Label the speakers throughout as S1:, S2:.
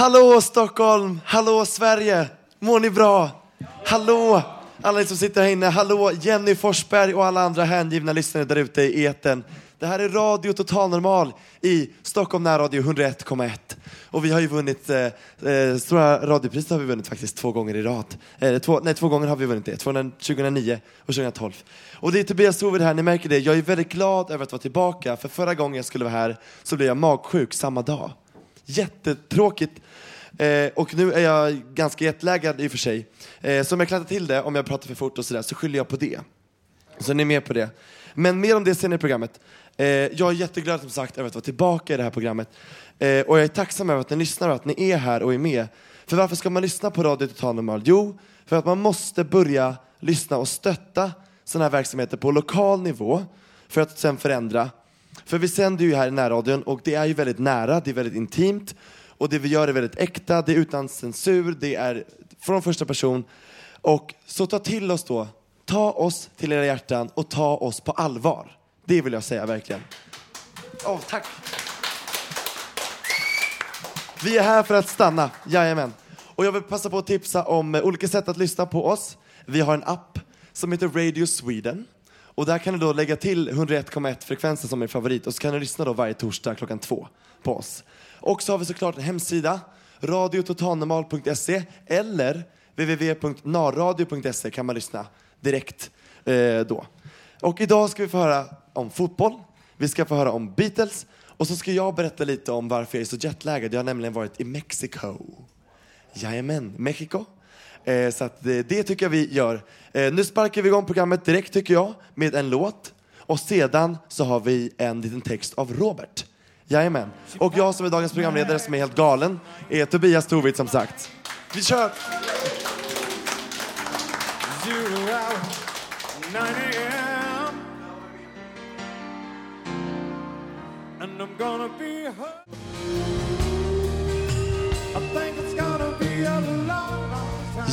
S1: Hallå Stockholm! Hallå Sverige! Mår ni bra? Hallå alla ni som sitter här inne. Hallå Jenny Forsberg och alla andra hängivna lyssnare där ute i eten. Det här är Radio Total Normal i Stockholm närradio 101,1. Och vi har ju vunnit, eh, eh, Stora radiopriset har vi vunnit faktiskt två gånger i rad. Eh, två, nej, två gånger har vi vunnit det, 2009 och 2012. Och det är Tobias Trovid här, ni märker det. Jag är väldigt glad över att vara tillbaka, för förra gången jag skulle vara här så blev jag magsjuk samma dag. Jättetråkigt. Eh, och nu är jag ganska jetlaggad i och för sig. Eh, så om jag klantar till det, om jag pratar för fort och sådär, så skyller jag på det. Så ni är med på det. Men mer om det senare i programmet. Eh, jag är jätteglad som sagt över att vara tillbaka i det här programmet. Eh, och jag är tacksam över att ni lyssnar och att ni är här och är med. För varför ska man lyssna på Radio Total Normal? Jo, för att man måste börja lyssna och stötta sådana här verksamheter på lokal nivå för att sen förändra. För vi sänder ju här i närradion och det är ju väldigt nära, det är väldigt intimt och det vi gör är väldigt äkta, det är utan censur, det är från första person. Och så ta till oss då, ta oss till era hjärtan och ta oss på allvar. Det vill jag säga verkligen. Oh, tack. Vi är här för att stanna, jajamän. Och jag vill passa på att tipsa om eh, olika sätt att lyssna på oss. Vi har en app som heter Radio Sweden. Och där kan du då lägga till 101,1 frekvensen som är favorit och så kan du lyssna då varje torsdag klockan två på oss. Och så har vi såklart en hemsida, radiototalnormal.se eller www.narradio.se kan man lyssna direkt eh, då. Och idag ska vi få höra om fotboll, vi ska få höra om Beatles och så ska jag berätta lite om varför jag är så jetlaggad. Jag har nämligen varit i Mexiko. Jajamän, Mexiko. Eh, så att det, det tycker jag vi gör. Eh, nu sparkar vi igång programmet direkt tycker jag med en låt och sedan så har vi en liten text av Robert. Jajamän. Och jag som är dagens programledare som är helt galen är Tobias Trovitt som sagt. Vi kör!
S2: And I'm gonna be hurt. I think it's gonna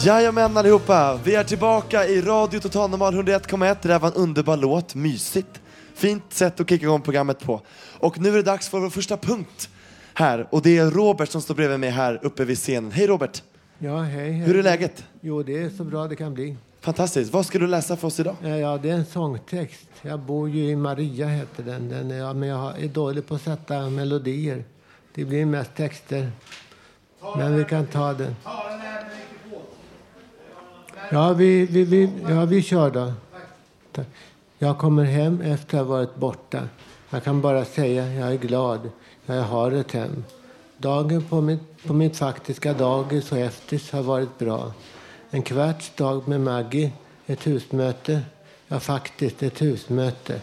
S1: Jajamän allihopa, vi är tillbaka i Radio Total Normal 101,1. Det där var en underbar låt, mysigt. Fint sätt att kicka igång programmet på. Och nu är det dags för vår första punkt här. Och det är Robert som står bredvid mig här uppe vid scenen. Hej Robert!
S3: Ja, hej. hej.
S1: Hur är läget?
S3: Jo, det är så bra det kan bli.
S1: Fantastiskt. Vad ska du läsa för oss idag?
S3: Ja, det är en sångtext. Jag bor ju i Maria, heter den. den är, men jag är dålig på att sätta melodier. Det blir mest texter. Men vi kan ta den. Ja, vi, vi, vi, ja, vi kör då. Tack. Jag kommer hem efter att ha varit borta. Jag kan bara säga jag är glad. Jag har ett hem. Dagen på mitt, på mitt faktiska dagis och eftis har varit bra. En kvarts dag med Maggie, ett husmöte. Ja, faktiskt ett husmöte.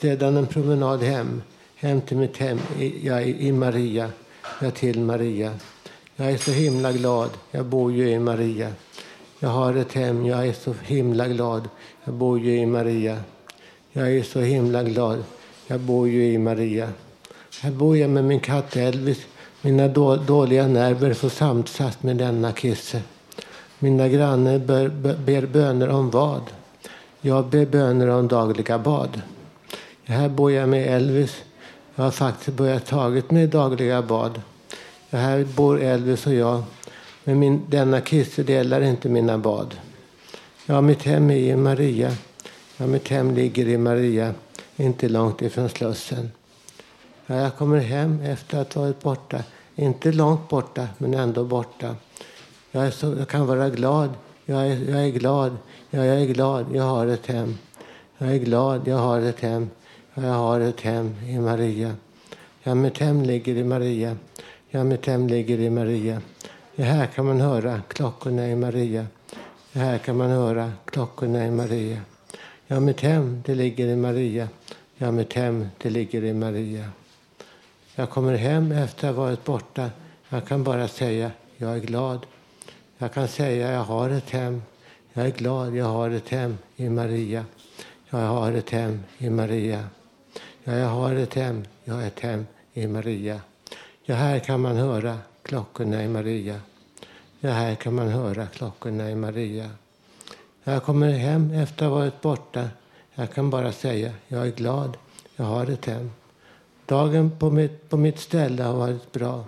S3: Sedan en promenad hem. Hem till mitt hem i, ja, i Maria. Ja, till Maria. Jag är så himla glad. Jag bor ju i Maria. Jag har ett hem. Jag är så himla glad. Jag bor ju i Maria. Jag är så himla glad. Jag bor ju i Maria. Här bor jag med min katt Elvis. Mina då, dåliga nerver får samsas med denna kisse. Mina grannar ber, ber, ber böner om vad? Jag ber böner om dagliga bad. Här bor jag med Elvis. Jag har faktiskt börjat tagit med dagliga bad. Här bor Elvis och jag. Men min, denna kisse delar inte mina bad. Ja, mitt hem är i Maria. Ja, mitt hem ligger i Maria, inte långt ifrån Slussen. Ja, jag kommer hem efter att ha varit borta. Inte långt borta, men ändå borta. Jag, är så, jag kan vara glad. Jag är, jag är glad. Ja, jag är glad. Jag har ett hem. Jag är glad. Jag har ett hem. Ja, jag har ett hem i Maria. Ja, mitt hem ligger i Maria. Ja, mitt hem ligger i Maria. Ja, här kan man höra klockorna i Maria. Ja, här kan man höra klockorna i Maria. Ja, mitt hem, det ligger i Maria. Ja, mitt hem, det ligger i Maria. Jag kommer hem efter att ha varit borta. Jag kan bara säga, jag är glad. Jag kan säga, jag har ett hem. Jag är glad, jag har ett hem i Maria. Jag har ett hem i Maria. Ja, jag har ett hem, jag har ett hem i Maria. Ja, här kan man höra klockorna i Maria. Ja, här kan man höra klockorna i Maria. Jag kommer hem efter att ha varit borta. Jag kan bara säga, jag är glad, jag har ett hem. Dagen på mitt, på mitt ställe har varit bra.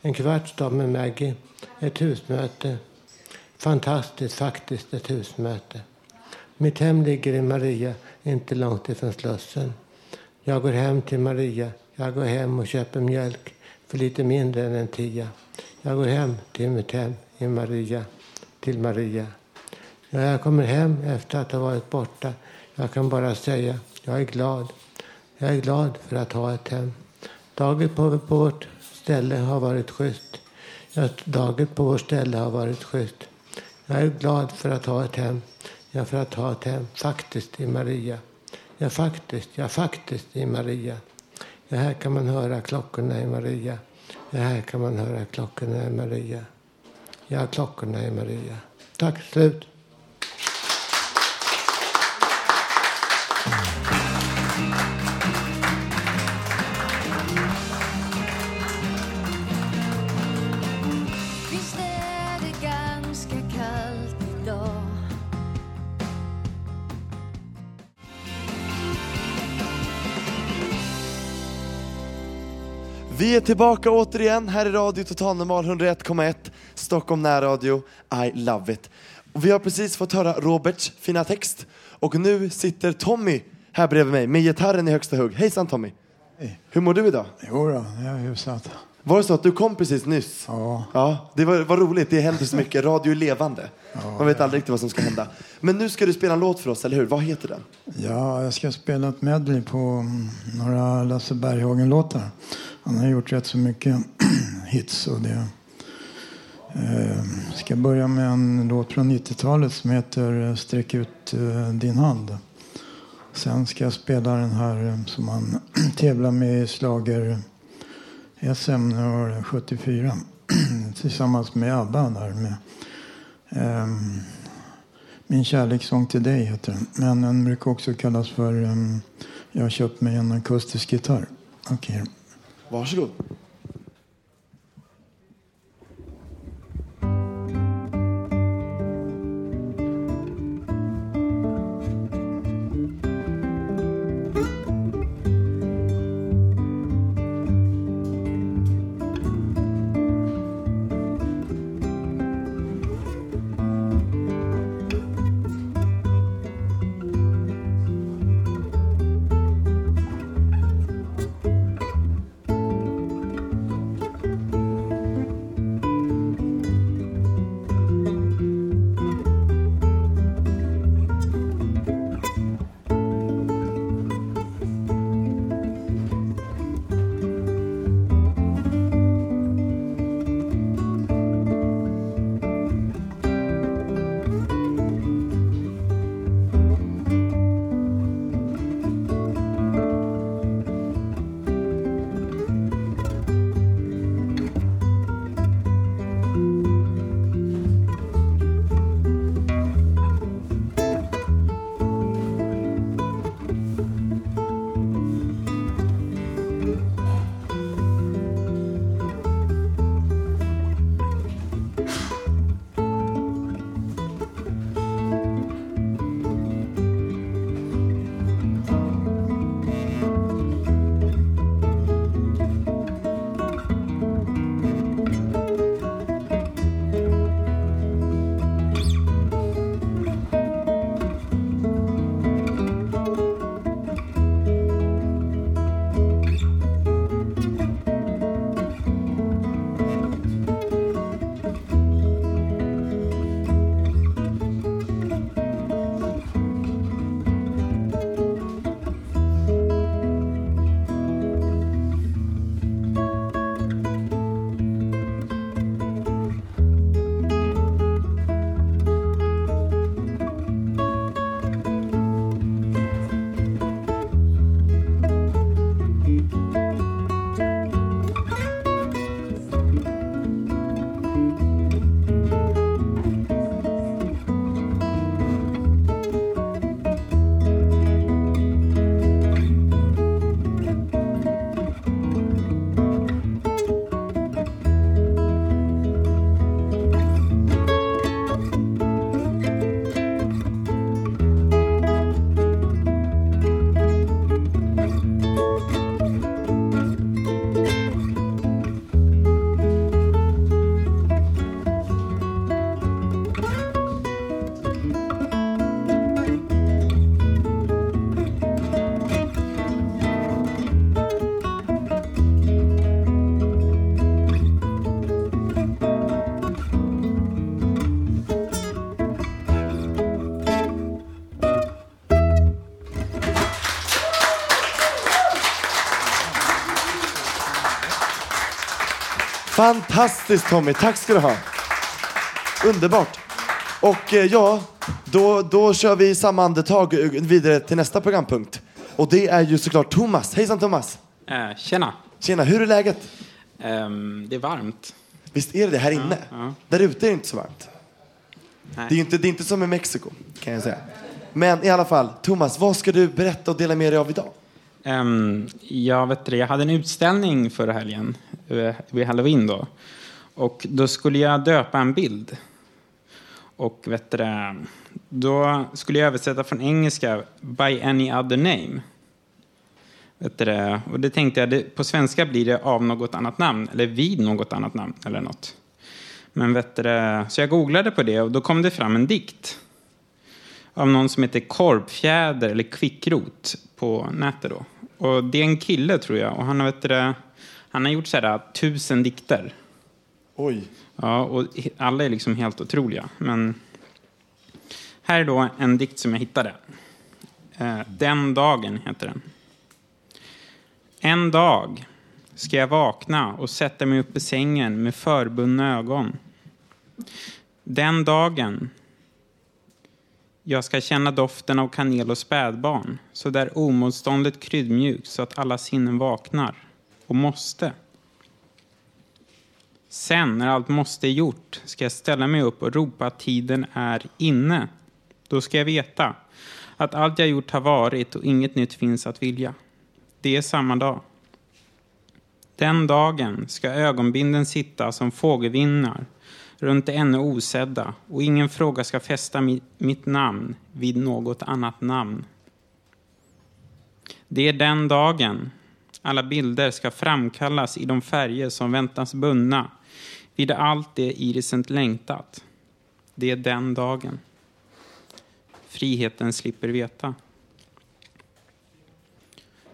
S3: En kvarts dag med Maggie, ett husmöte. Fantastiskt faktiskt, ett husmöte. Mitt hem ligger i Maria, inte långt ifrån Slussen. Jag går hem till Maria. Jag går hem och köper mjölk för lite mindre än en tia. Jag går hem till mitt hem i Maria, till Maria. Ja, jag kommer hem efter att ha varit borta. Jag kan bara säga, jag är glad. Jag är glad för att ha ett hem. Dagen på, på vårt ställe har varit schysst. Ja, dagen på vårt ställe har varit schysst. Jag är glad för att ha ett hem. Ja, för att ha ett hem, faktiskt, i Maria. Ja, faktiskt, ja, faktiskt i Maria. Det här kan man höra klockorna i Maria. Det här kan man höra klockorna i Maria. Ja, klockorna i Maria. Tack, slut.
S1: Vi är tillbaka återigen här i Radio Total Normal 101,1 Stockholm närradio. I love it. Och vi har precis fått höra Roberts fina text och nu sitter Tommy här bredvid mig med gitarren i högsta hugg. Hejsan Tommy!
S2: Hej.
S1: Hur mår du idag?
S2: Jo då, jag är hyfsat.
S1: Var det så att du kom precis nyss?
S2: Ja.
S1: Ja, det var, var roligt. Det händer så mycket. Radio är levande. Man vet aldrig riktigt vad som ska hända. Men nu ska du spela en låt för oss, eller hur? Vad heter den?
S2: ja, jag ska spela ett medley på mm, några Lasse Berghagen-låtar. Han har gjort rätt så mycket hits och det. Eh, ska börja med en låt från 90-talet som heter eh, Sträck ut eh, din hand. Sen ska jag spela den här eh, som han tävlar med i slager SM 74 tillsammans med ABBA där med ehm, Min kärlekssång till dig heter den. Men den brukar också kallas för ehm, Jag har köpt mig en akustisk gitarr. Okej.
S1: Varsågod.
S4: Visst
S1: Fantastiskt Tommy, tack ska du ha. Underbart. Och eh, ja, då, då kör vi i samma andetag vidare till nästa programpunkt. Och det är ju såklart Thomas. Hejsan Thomas!
S5: Eh, tjena.
S1: Tjena, hur är läget?
S5: Ehm, det är varmt.
S1: Visst är det det här inne?
S5: ja.
S1: Där ute är det inte så varmt.
S5: Nej.
S1: Det är ju inte, det är inte som i Mexiko, kan jag säga. Men i alla fall, Thomas, vad ska du berätta och dela med dig av idag?
S5: Um, jag, vet det, jag hade en utställning förra helgen, eh, vid halloween då. Och då skulle jag döpa en bild. Och vet det, då skulle jag översätta från engelska by any other name. Vet det, och det tänkte jag, det, på svenska blir det av något annat namn, eller vid något annat namn eller något. Men vet det, så jag googlade på det och då kom det fram en dikt av någon som heter Korpfjäder eller Kvickrot på nätet då. Och det är en kille tror jag och han har, vet du, han har gjort sådär tusen dikter.
S1: Oj.
S5: Ja, och alla är liksom helt otroliga. Men här är då en dikt som jag hittade. Eh, Den dagen heter den. En dag ska jag vakna och sätta mig upp i sängen med förbundna ögon. Den dagen jag ska känna doften av kanel och spädbarn så där omotståndligt kryddmjuk så att alla sinnen vaknar. Och måste. Sen, när allt måste är gjort, ska jag ställa mig upp och ropa att tiden är inne. Då ska jag veta att allt jag gjort har varit och inget nytt finns att vilja. Det är samma dag. Den dagen ska ögonbinden sitta som fågelvingar runt det ännu osedda och ingen fråga ska fästa mi- mitt namn vid något annat namn. Det är den dagen alla bilder ska framkallas i de färger som väntas bundna vid allt det irisen längtat. Det är den dagen. Friheten slipper veta.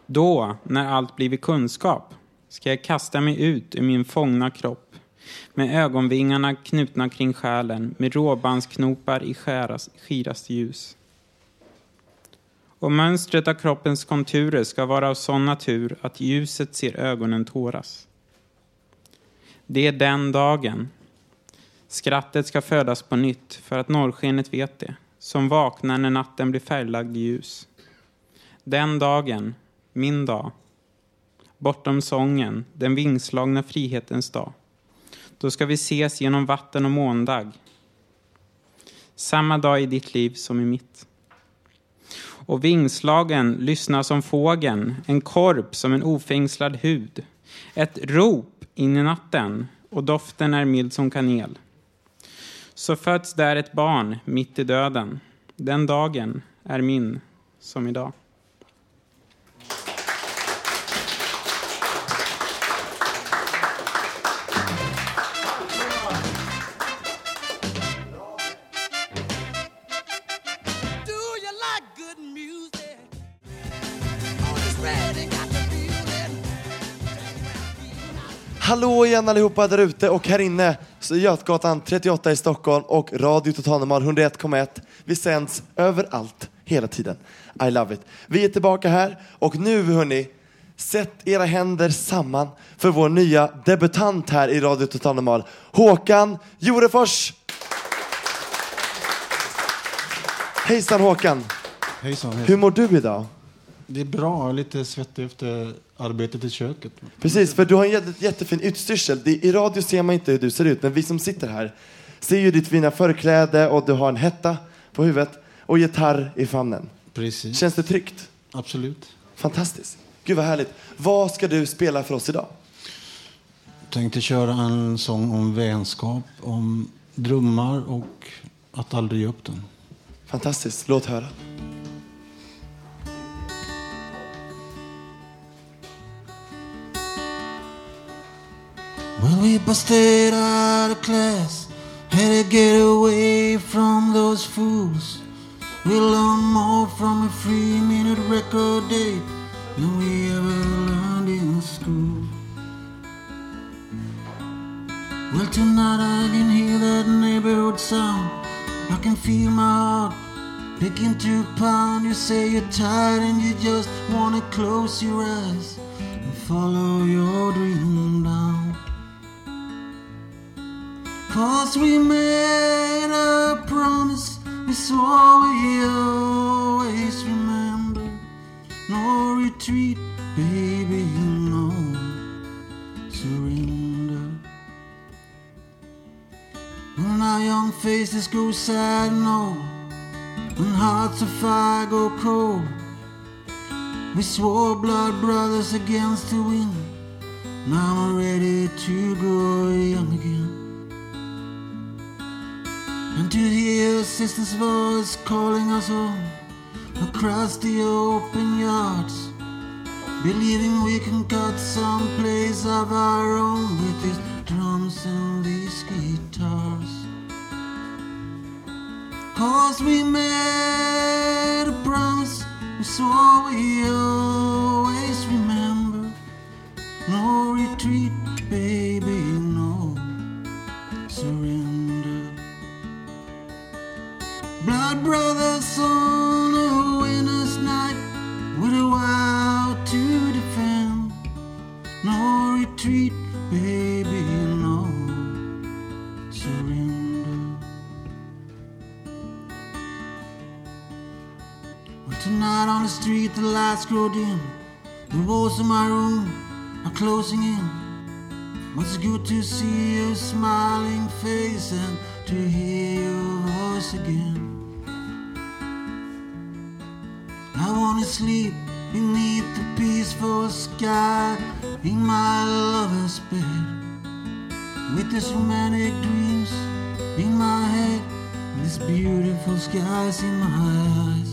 S5: Då, när allt blivit kunskap, ska jag kasta mig ut ur min fångna kropp med ögonvingarna knutna kring själen med råbandsknopar i skäras, skiraste ljus. Och mönstret av kroppens konturer ska vara av sån natur att ljuset ser ögonen tåras. Det är den dagen. Skrattet ska födas på nytt för att norrskenet vet det, som vaknar när natten blir färglagd i ljus. Den dagen, min dag. Bortom sången, den vingslagna frihetens dag. Då ska vi ses genom vatten och måndag. Samma dag i ditt liv som i mitt. Och vingslagen lyssnar som fågeln, en korp som en ofängslad hud. Ett rop in i natten och doften är mild som kanel. Så föds där ett barn mitt i döden. Den dagen är min som idag.
S1: Hallå igen allihopa där ute och här inne så Götgatan 38 i Stockholm och Radio Total Normal 101,1. Vi sänds överallt, hela tiden. I love it. Vi är tillbaka här och nu hörni, sätt era händer samman för vår nya debutant här i Radio Total Normal, Håkan Jorefors. Hejsan Håkan,
S6: Hejsan, hejsan.
S1: hur mår du idag?
S6: Det är bra, lite svettig efter arbetet i köket.
S1: Precis, för du har en jätte, jättefin utstyrsel. Det, I radio ser man inte hur du ser ut, men vi som sitter här ser ju ditt fina förkläde och du har en hetta på huvudet och gitarr i famnen.
S6: Precis.
S1: Känns det tryggt?
S6: Absolut.
S1: Fantastiskt. Gud vad härligt. Vad ska du spela för oss idag?
S6: Tänkte köra en sång om vänskap, om drömmar och att aldrig ge upp den.
S1: Fantastiskt. Låt höra.
S6: Well, we busted out of class, had to get away from those fools. We learned more from a three minute record date than we ever learned in school. Well, tonight I can hear that neighborhood sound. I can feel my heart begin to pound. You say you're tired and you just wanna close your eyes and follow your dream down. Cause we made a promise we swore we always remember. No retreat, baby, no. Surrender. When our young faces go sad and old, when hearts of fire go cold, we swore blood brothers against the wind. Now I'm ready to go young again. To a sister's voice calling us home across the open yards. Believing we can cut some place of our own with these drums and these guitars. Cause we made a promise, we swore we always remember. No retreat, baby, brothers on a winter's night with a vow to defend. No retreat, baby, no surrender. Well, tonight on the street, the lights grow dim. The walls of my room are closing in. But it's good to see your smiling face and to hear your voice again. I wanna sleep beneath the peaceful sky in my lover's bed. With these romantic dreams in my head, and these beautiful skies in my eyes.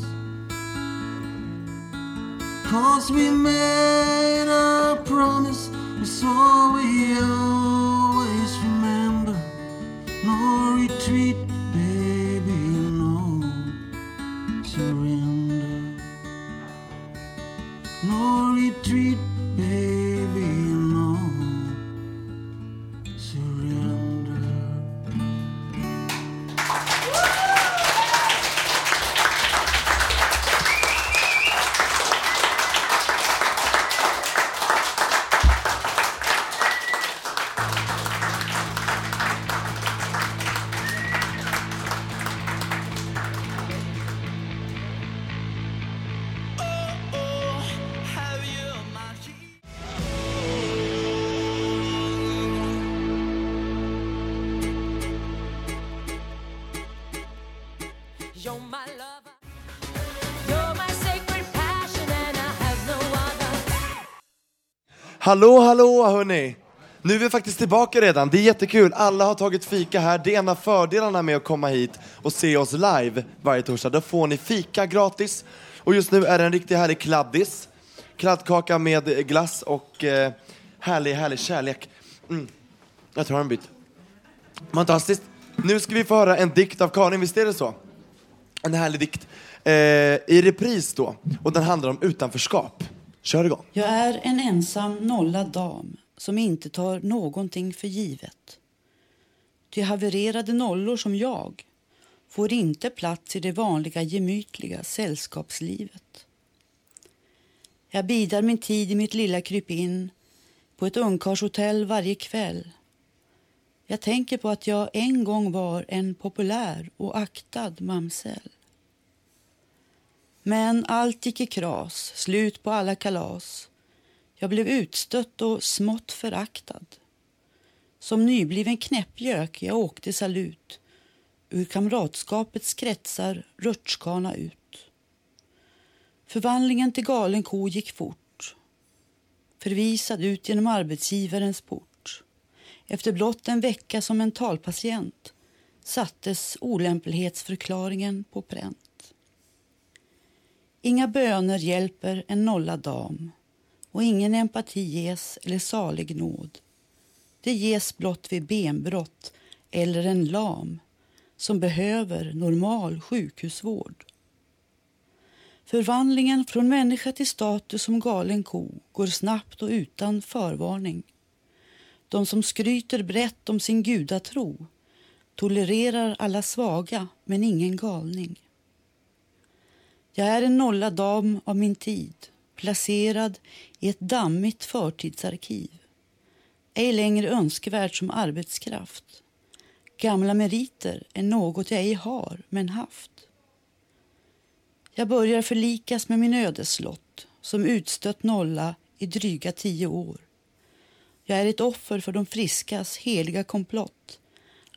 S6: Cause we made a promise, we swore we always remember. No retreat,
S1: Hallå, hallå hörni! Nu är vi faktiskt tillbaka redan, det är jättekul. Alla har tagit fika här. Det är en av fördelarna med att komma hit och se oss live varje torsdag. Då får ni fika gratis. Och just nu är det en riktigt härlig kladdis. Kladdkaka med glass och eh, härlig, härlig kärlek. Mm. Jag tar en bit. Fantastiskt. Nu ska vi få höra en dikt av Karin, visst är det så? En härlig dikt. Eh, I repris då. Och den handlar om utanförskap. Kör igång.
S7: Jag är en ensam nollad dam som inte tar någonting för givet. Ty havererade nollor som jag får inte plats i det vanliga gemytliga sällskapslivet. Jag bidar min tid i mitt lilla krypin på ett ungkarlshotell varje kväll. Jag tänker på att jag en gång var en populär och aktad mamsell. Men allt gick i kras, slut på alla kalas. Jag blev utstött och smått föraktad. Som nybliven knäppjök jag åkte salut ur kamratskapets kretsar rutschkana ut. Förvandlingen till galen ko gick fort. Förvisad ut genom arbetsgivarens port. Efter blott en vecka som mentalpatient sattes olämplighetsförklaringen på pränt. Inga böner hjälper en nollad dam och ingen empati ges eller salig nåd. Det ges blott vid benbrott eller en lam som behöver normal sjukhusvård. Förvandlingen från människa till status som galen ko går snabbt och utan förvarning. De som skryter brett om sin gudatro tolererar alla svaga men ingen galning. Jag är en nollad dam av min tid placerad i ett dammigt förtidsarkiv. Ej längre önskvärd som arbetskraft. Gamla meriter är något jag ej har, men haft. Jag börjar förlikas med min ödeslott som utstött nolla i dryga tio år. Jag är ett offer för de friskas heliga komplott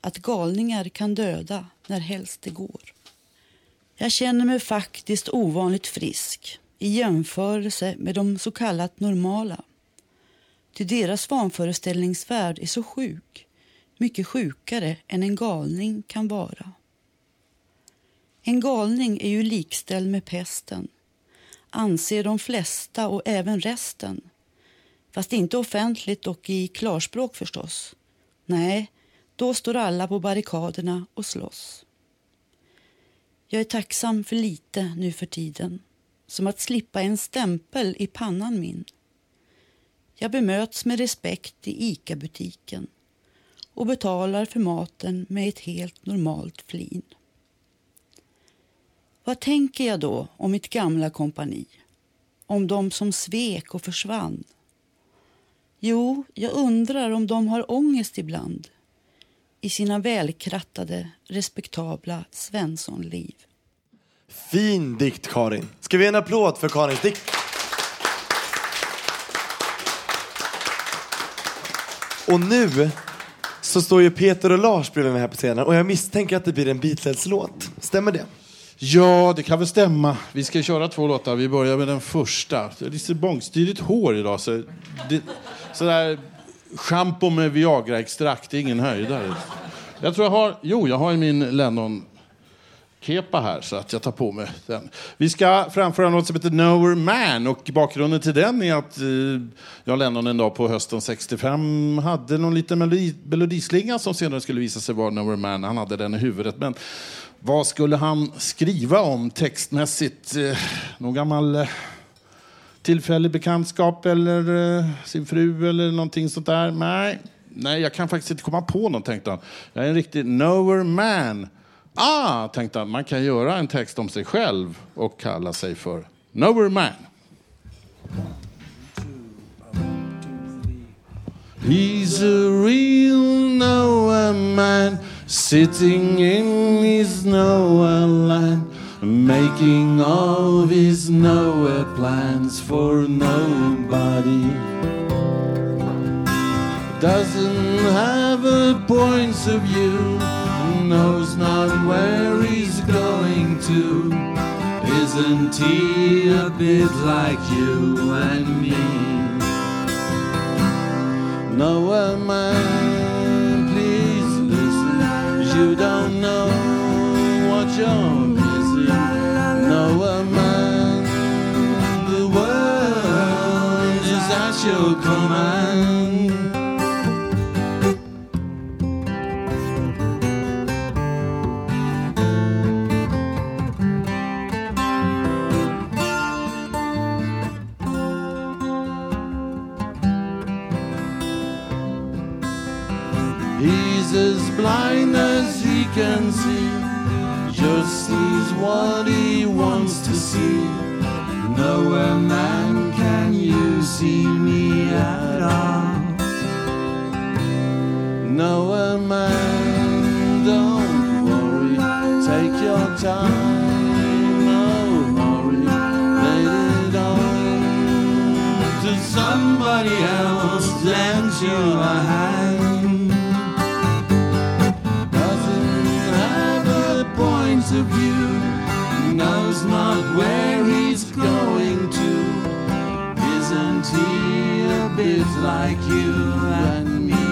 S7: att galningar kan döda när helst det går. Jag känner mig faktiskt ovanligt frisk i jämförelse med de så kallat normala. Ty deras vanföreställningsvärld är så sjuk, mycket sjukare än en galning kan vara. En galning är ju likställd med pesten, anser de flesta och även resten. Fast inte offentligt och i klarspråk förstås. Nej, då står alla på barrikaderna och slåss. Jag är tacksam för lite nu för tiden, som att slippa en stämpel i pannan min. Jag bemöts med respekt i ICA-butiken och betalar för maten med ett helt normalt flin. Vad tänker jag då om mitt gamla kompani? Om de som svek och försvann? Jo, jag undrar om de har ångest ibland i sina välkrattade, respektabla Svenssonliv.
S1: Fin dikt, Karin. Ska vi ge en applåd för Karins dikt? Och nu så står ju Peter och Lars bredvid mig här på scenen och jag misstänker att det blir en Beatles-låt. Stämmer det?
S8: Ja, det kan väl stämma. Vi ska köra två låtar. Vi börjar med den första. Det är lite bångstyrig hår idag. Så det, sådär schampo med Viagra-extrakt, det är ingen höjdare. Jag tror jag har, jo, jag har min Lennon kepa här så att jag tar på mig den. Vi ska framföra något som heter Nowhere Man och bakgrunden till den är att eh, John Lennon en dag på hösten 65 hade någon liten melodi, melodislinga som senare skulle visa sig vara Nowhere Man. Han hade den i huvudet. Men vad skulle han skriva om textmässigt? Eh, någon gammal eh, tillfällig bekantskap eller eh, sin fru eller någonting sånt där? Nej, nej, jag kan faktiskt inte komma på något, tänkte han. Jag är en riktig knower Man. Ah, tänkte han, man kan göra en text om sig själv och kalla sig för knower Man. He's a real knower man sitting in his knower land, making all his nowhere plans for nobody. Doesn't have a point of view, knows not where he's going to. Isn't he a bit like you and me? Nowhere man, please listen. You don't know what you're your command. He's as blind as he can see, just sees what he wants to see. Nowhere man can you see me at all. Nowhere man, don't worry, take your time, no hurry, let it on to somebody else, lend you a hand. Doesn't have a point of view, knows not where he's going. Isn't a bit like you and me?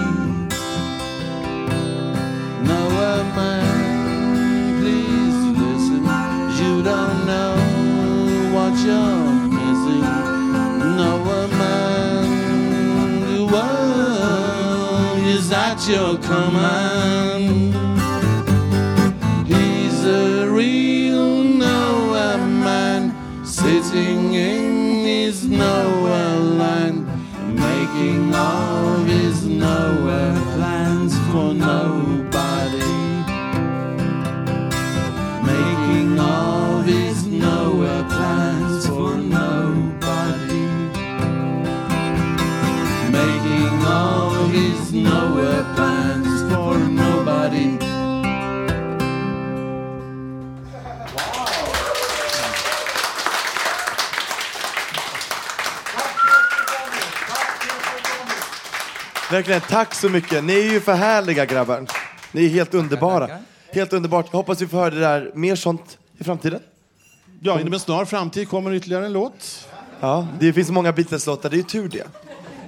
S8: Nowhere man, please listen. You don't know what you're missing. Nowhere man, the world is at your command.
S1: Verkligen, tack så mycket. Ni är ju för härliga grabbar. Ni är helt underbara. Helt underbart. Jag hoppas vi får höra det där, mer sånt i framtiden.
S8: Ja, inom en snar framtid kommer ytterligare en låt.
S1: Ja, det finns många Beatles-låtar, det är ju tur det.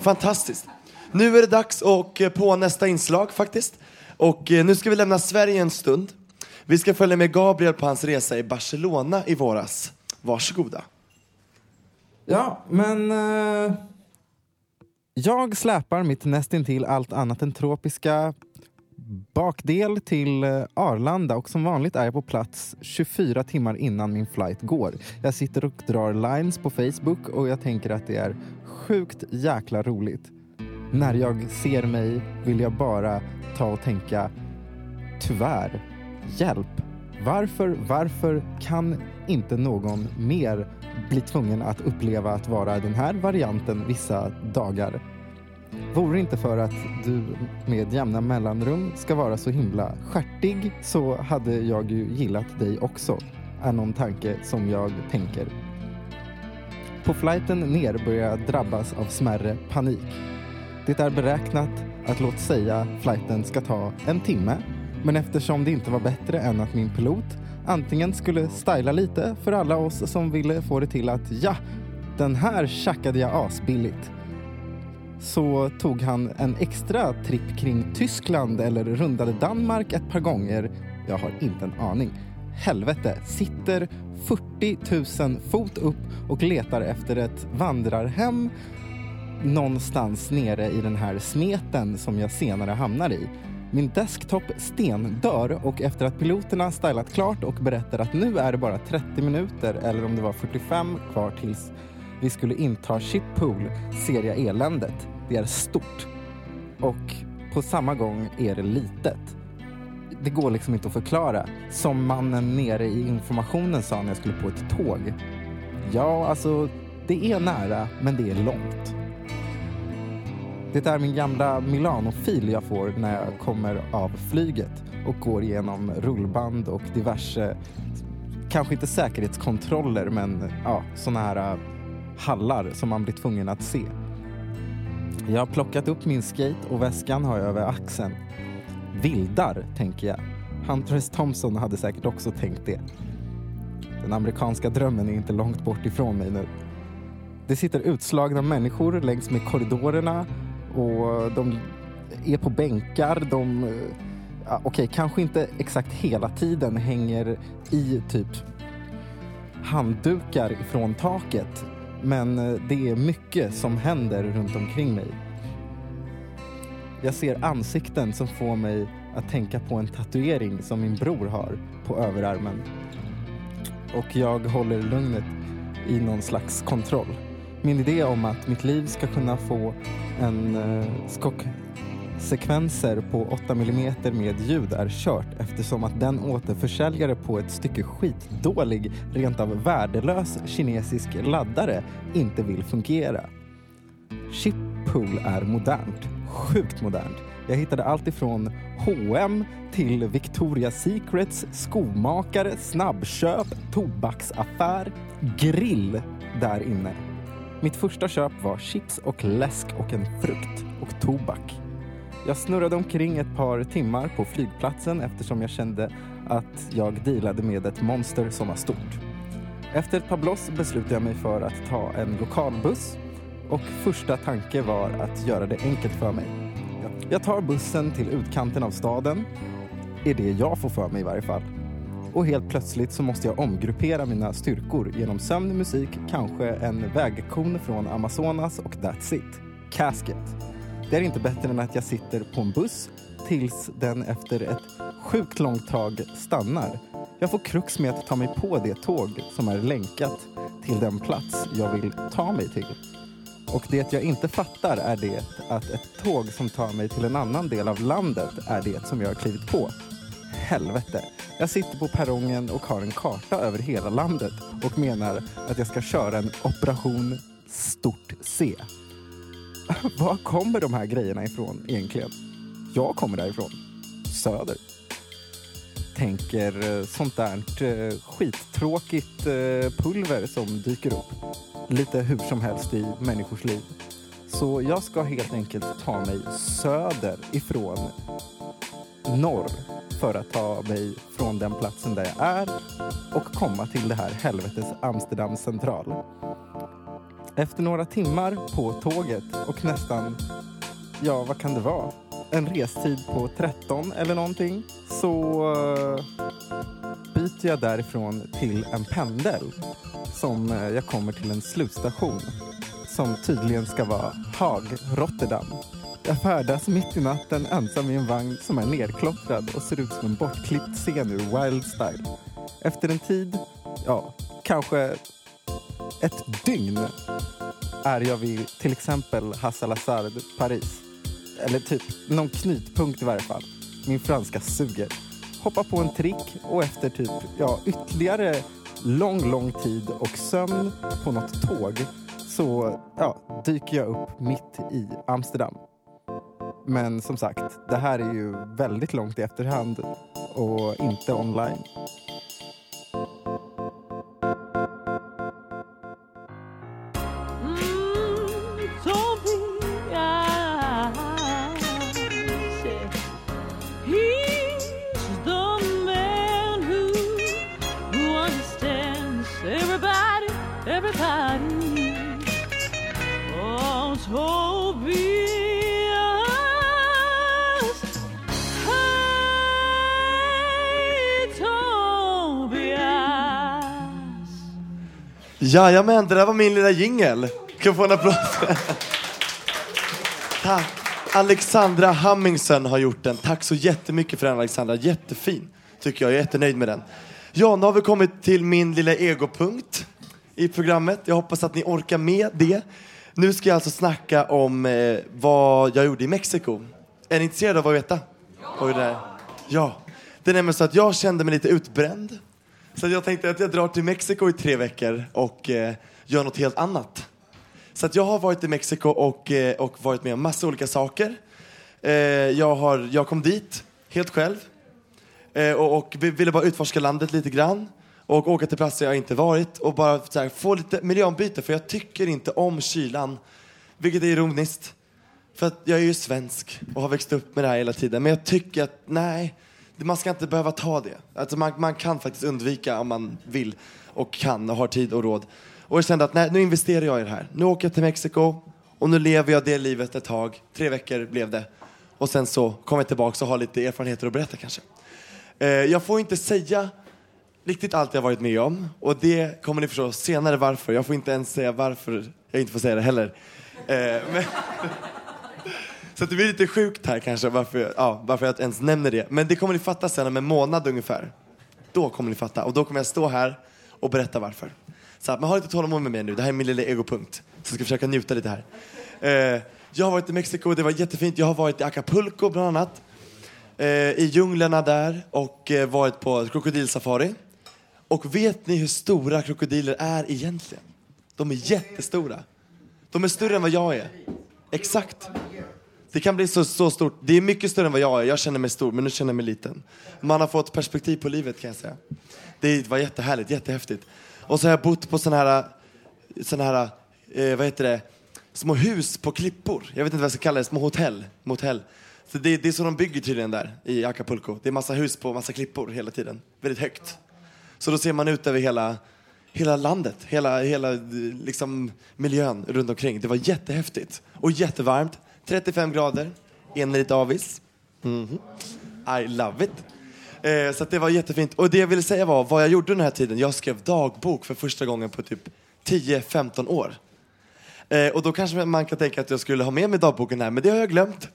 S1: Fantastiskt. Nu är det dags och eh, på nästa inslag faktiskt. Och eh, nu ska vi lämna Sverige en stund. Vi ska följa med Gabriel på hans resa i Barcelona i våras. Varsågoda.
S9: Ja, men... eh, jag släpar mitt nästintill allt annat än tropiska bakdel till eh, Arlanda och som vanligt är jag på plats 24 timmar innan min flight går. Jag sitter och drar lines på Facebook och jag tänker att det är sjukt jäkla roligt. När jag ser mig vill jag bara ta och tänka tyvärr, hjälp. Varför, varför kan inte någon mer bli tvungen att uppleva att vara den här varianten vissa dagar? Vore det inte för att du med jämna mellanrum ska vara så himla skärtig så hade jag ju gillat dig också, är någon tanke som jag tänker. På flighten ner börjar jag drabbas av smärre panik. Det är beräknat att låt säga flighten ska ta en timme men eftersom det inte var bättre än att min pilot antingen skulle styla lite för alla oss som ville få det till att ja, den här tjackade jag asbilligt så tog han en extra tripp kring Tyskland eller rundade Danmark ett par gånger. Jag har inte en aning. Helvete, sitter 40 000 fot upp och letar efter ett vandrarhem någonstans nere i den här smeten som jag senare hamnar i. Min desktop stendör och efter att piloterna stylat klart och berättar att nu är det bara 30 minuter eller om det var 45 kvar tills vi skulle inta Shippool ser jag eländet. Det är stort. Och på samma gång är det litet. Det går liksom inte att förklara. Som mannen nere i informationen sa när jag skulle på ett tåg. Ja, alltså, det är nära, men det är långt. Det är min gamla Milano-fil jag får när jag kommer av flyget och går igenom rullband och diverse, kanske inte säkerhetskontroller, men ja, såna här äh, hallar som man blir tvungen att se. Jag har plockat upp min skate och väskan har jag över axeln. Vildar, tänker jag. Hunter S. Thompson hade säkert också tänkt det. Den amerikanska drömmen är inte långt bort ifrån mig nu. Det sitter utslagna människor längs med korridorerna och de är på bänkar. De, ja, okej, kanske inte exakt hela tiden hänger i typ handdukar ifrån taket. Men eh, det är mycket som händer runt omkring mig. Jag ser ansikten som får mig att tänka på en tatuering som min bror har på överarmen. Och jag håller lugnet i någon slags kontroll. Min idé om att mitt liv ska kunna få en eh, skocksekvenser på 8 mm med ljud är kört eftersom att den återförsäljare på ett stycke skitdålig, rent av värdelös kinesisk laddare inte vill fungera. Chippool är modernt, sjukt modernt. Jag hittade allt ifrån H&M till Victoria's Secrets, skomakare, snabbköp, tobaksaffär, grill där inne. Mitt första köp var chips och läsk och en frukt och tobak. Jag snurrade omkring ett par timmar på flygplatsen eftersom jag kände att jag dealade med ett monster som var stort. Efter ett par bloss beslutade jag mig för att ta en lokalbuss och första tanke var att göra det enkelt för mig. Jag tar bussen till utkanten av staden, är det jag får för mig i varje fall. Och helt plötsligt så måste jag omgruppera mina styrkor genom sömn, musik, kanske en vägkon från Amazonas och that's it. Casket. Det är inte bättre än att jag sitter på en buss tills den efter ett sjukt långt tag stannar. Jag får krux med att ta mig på det tåg som är länkat till den plats jag vill ta mig till. Och det jag inte fattar är det att ett tåg som tar mig till en annan del av landet är det som jag har klivit på. Helvete. Jag sitter på perrongen och har en karta över hela landet och menar att jag ska köra en operation stort C. Var kommer de här grejerna ifrån egentligen? Jag kommer därifrån. Söder. Tänker eh, sånt där eh, skittråkigt eh, pulver som dyker upp lite hur som helst i människors liv. Så jag ska helt enkelt ta mig söder ifrån norr för att ta mig från den platsen där jag är och komma till det här helvetes Amsterdam central. Efter några timmar på tåget och nästan, ja vad kan det vara? En restid på 13 eller någonting så eh, byter jag därifrån till en pendel som eh, jag kommer till en slutstation som tydligen ska vara Haag, Rotterdam. Jag färdas mitt i natten ensam i en vagn som är nerklottrad och ser ut som en bortklippt scen ur Wild Style. Efter en tid, ja, kanske ett dygn är jag vid till exempel Hassalazard, Paris. Eller typ någon knutpunkt i varje fall. Min franska suger. Hoppar på en trick och efter typ ja, ytterligare lång, lång tid och sömn på något tåg så ja, dyker jag upp mitt i Amsterdam. Men som sagt, det här är ju väldigt långt i efterhand och inte online.
S1: Jajamän, det där var min lilla jingel. Kan jag få en applåd? Tack. Alexandra Hammingsen har gjort den. Tack så jättemycket för den Alexandra. Jättefin, tycker jag. Jag är jättenöjd med den. Ja, nu har vi kommit till min lilla egopunkt i programmet. Jag hoppas att ni orkar med det. Nu ska jag alltså snacka om eh, vad jag gjorde i Mexiko. Är ni intresserade av att veta? Oj, det. Ja. Det är nämligen så att jag kände mig lite utbränd. Så jag tänkte att jag drar till Mexiko i tre veckor och eh, gör något helt annat. Så att jag har varit i Mexiko och, eh, och varit med om massa olika saker. Eh, jag, har, jag kom dit helt själv eh, och, och ville bara utforska landet lite grann och åka till platser jag inte varit och bara så här, få lite miljöombyte för jag tycker inte om kylan. Vilket är ironiskt. För att jag är ju svensk och har växt upp med det här hela tiden. Men jag tycker att nej, man ska inte behöva ta det. Alltså man, man kan faktiskt undvika om man vill och kan och har tid och råd. Och jag kände att nej, nu investerar jag i det här. Nu åker jag till Mexiko och nu lever jag det livet ett tag. Tre veckor blev det. Och sen så kommer jag tillbaka och har lite erfarenheter att berätta kanske. Eh, jag får inte säga riktigt allt jag varit med om och det kommer ni förstå senare varför. Jag får inte ens säga varför jag inte får säga det heller. Eh, men så det blir lite sjukt här kanske varför, ja, varför jag ens nämner det. Men det kommer ni fatta sen om en månad ungefär. Då kommer ni fatta och då kommer jag stå här och berätta varför. Så att man har lite tålamod med mig nu. Det här är min lilla egopunkt. Så jag ska försöka njuta lite här. Eh, jag har varit i Mexiko, det var jättefint. Jag har varit i Acapulco bland annat. Eh, I djunglerna där och eh, varit på krokodilsafari. Och vet ni hur stora krokodiler är egentligen? De är jättestora. De är större än vad jag är. Exakt. Det kan bli så, så stort. Det är mycket större än vad jag är. Jag känner mig stor, men nu känner jag mig liten. Man har fått perspektiv på livet kan jag säga. Det var jättehärligt, jättehäftigt. Och så har jag bott på sådana här, såna här eh, vad heter det, små hus på klippor. Jag vet inte vad jag ska kalla det, små hotell. Motell. Så det, det är så de bygger tydligen där i Acapulco. Det är massa hus på massa klippor hela tiden. Väldigt högt. Så då ser man ut över hela, hela landet, hela, hela liksom, miljön runt omkring. Det var jättehäftigt. Och jättevarmt. 35 grader, en lite avis. -hmm. I love it. Eh, så att det var jättefint. Och det jag ville säga var, vad jag gjorde den här tiden, jag skrev dagbok för första gången på typ 10-15 år. Eh, och då kanske man kan tänka att jag skulle ha med mig dagboken här, men det har jag glömt.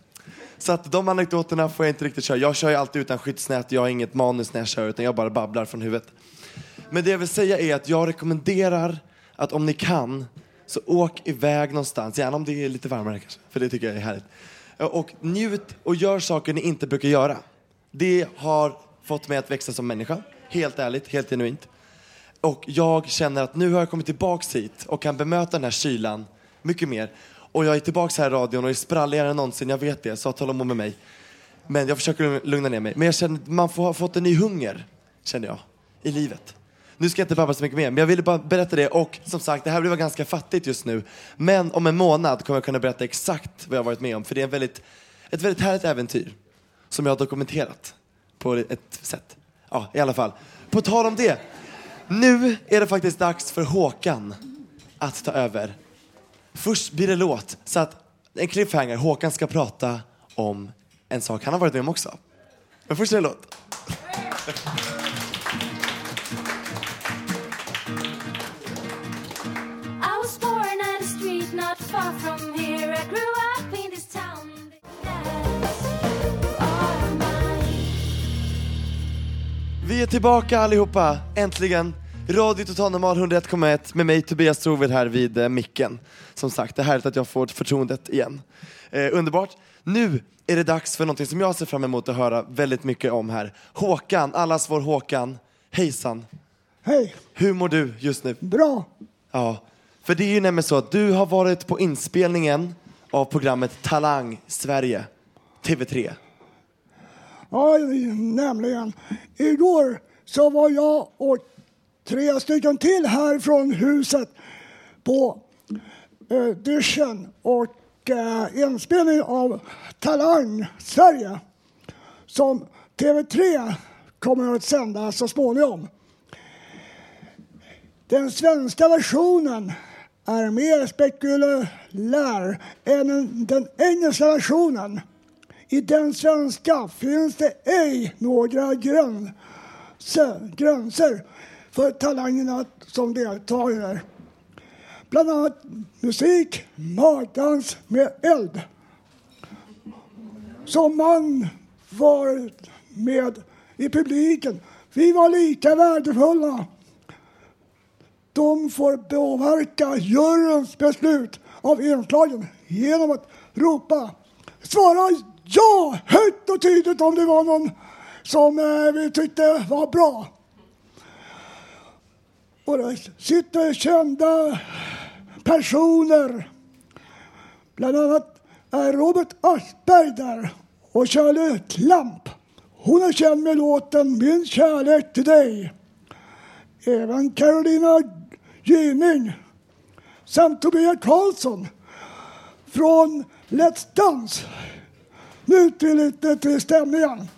S1: Så att de anekdoterna får jag inte riktigt köra. Jag kör ju alltid utan skyddsnät, jag har inget manus när jag kör, utan jag bara babblar från huvudet. Men det jag vill säga är att jag rekommenderar att om ni kan, så åk iväg någonstans, gärna om det är lite varmare kanske, för det tycker jag är härligt. Och njut och gör saker ni inte brukar göra. Det har fått mig att växa som människa, helt ärligt, helt genuint. Och jag känner att nu har jag kommit tillbaks hit och kan bemöta den här kylan mycket mer. Och jag är tillbaks här i radion och är spralligare än någonsin, jag vet det, så tala om med mig. Men jag försöker lugna ner mig. Men jag känner, man får fått en ny hunger, känner jag, i livet. Nu ska jag inte babbla så mycket mer, men jag ville bara berätta det. Och som sagt, det här blir ganska fattigt just nu. Men om en månad kommer jag kunna berätta exakt vad jag har varit med om. För det är en väldigt, ett väldigt härligt äventyr som jag har dokumenterat på ett sätt. Ja, i alla fall. På tal om det. Nu är det faktiskt dags för Håkan att ta över. Först blir det låt, så att en cliffhanger. Håkan ska prata om en sak han har varit med om också. Men först är det låt. Vi är tillbaka allihopa, äntligen. Radio Total Normal 101,1 med mig Tobias Trovid här vid eh, micken. Som sagt, det är härligt att jag får förtroendet igen. Eh, underbart. Nu är det dags för någonting som jag ser fram emot att höra väldigt mycket om här. Håkan, allas vår Håkan. Hejsan.
S10: Hej.
S1: Hur mår du just nu?
S10: Bra.
S1: Ja, för det är ju nämligen så att du har varit på inspelningen av programmet Talang Sverige, TV3.
S10: Ja, nämligen. Igår så var jag och tre stycken till här från huset på eh, duschen och eh, inspelning av Talang Sverige som TV3 kommer att sända så småningom. Den svenska versionen är mer spekulär än den engelska versionen. I den svenska finns det ej några gränser, gränser för talangerna som deltar. här. Bland annat musik, magdans med eld. Som man var med i publiken. Vi var lika värdefulla. De får påverka juryns beslut av inslagen genom att ropa Svara ja högt och tydligt om det var någon som eh, vi tyckte var bra. Och det sitter kända personer. Bland annat är Robert Aschberg där och Shirley Clamp. Hon är känd med låten Min kärlek till dig. Även Carolina Gynning samt Tobias Karlsson från Let's Dance. Nu till lite till stämningen.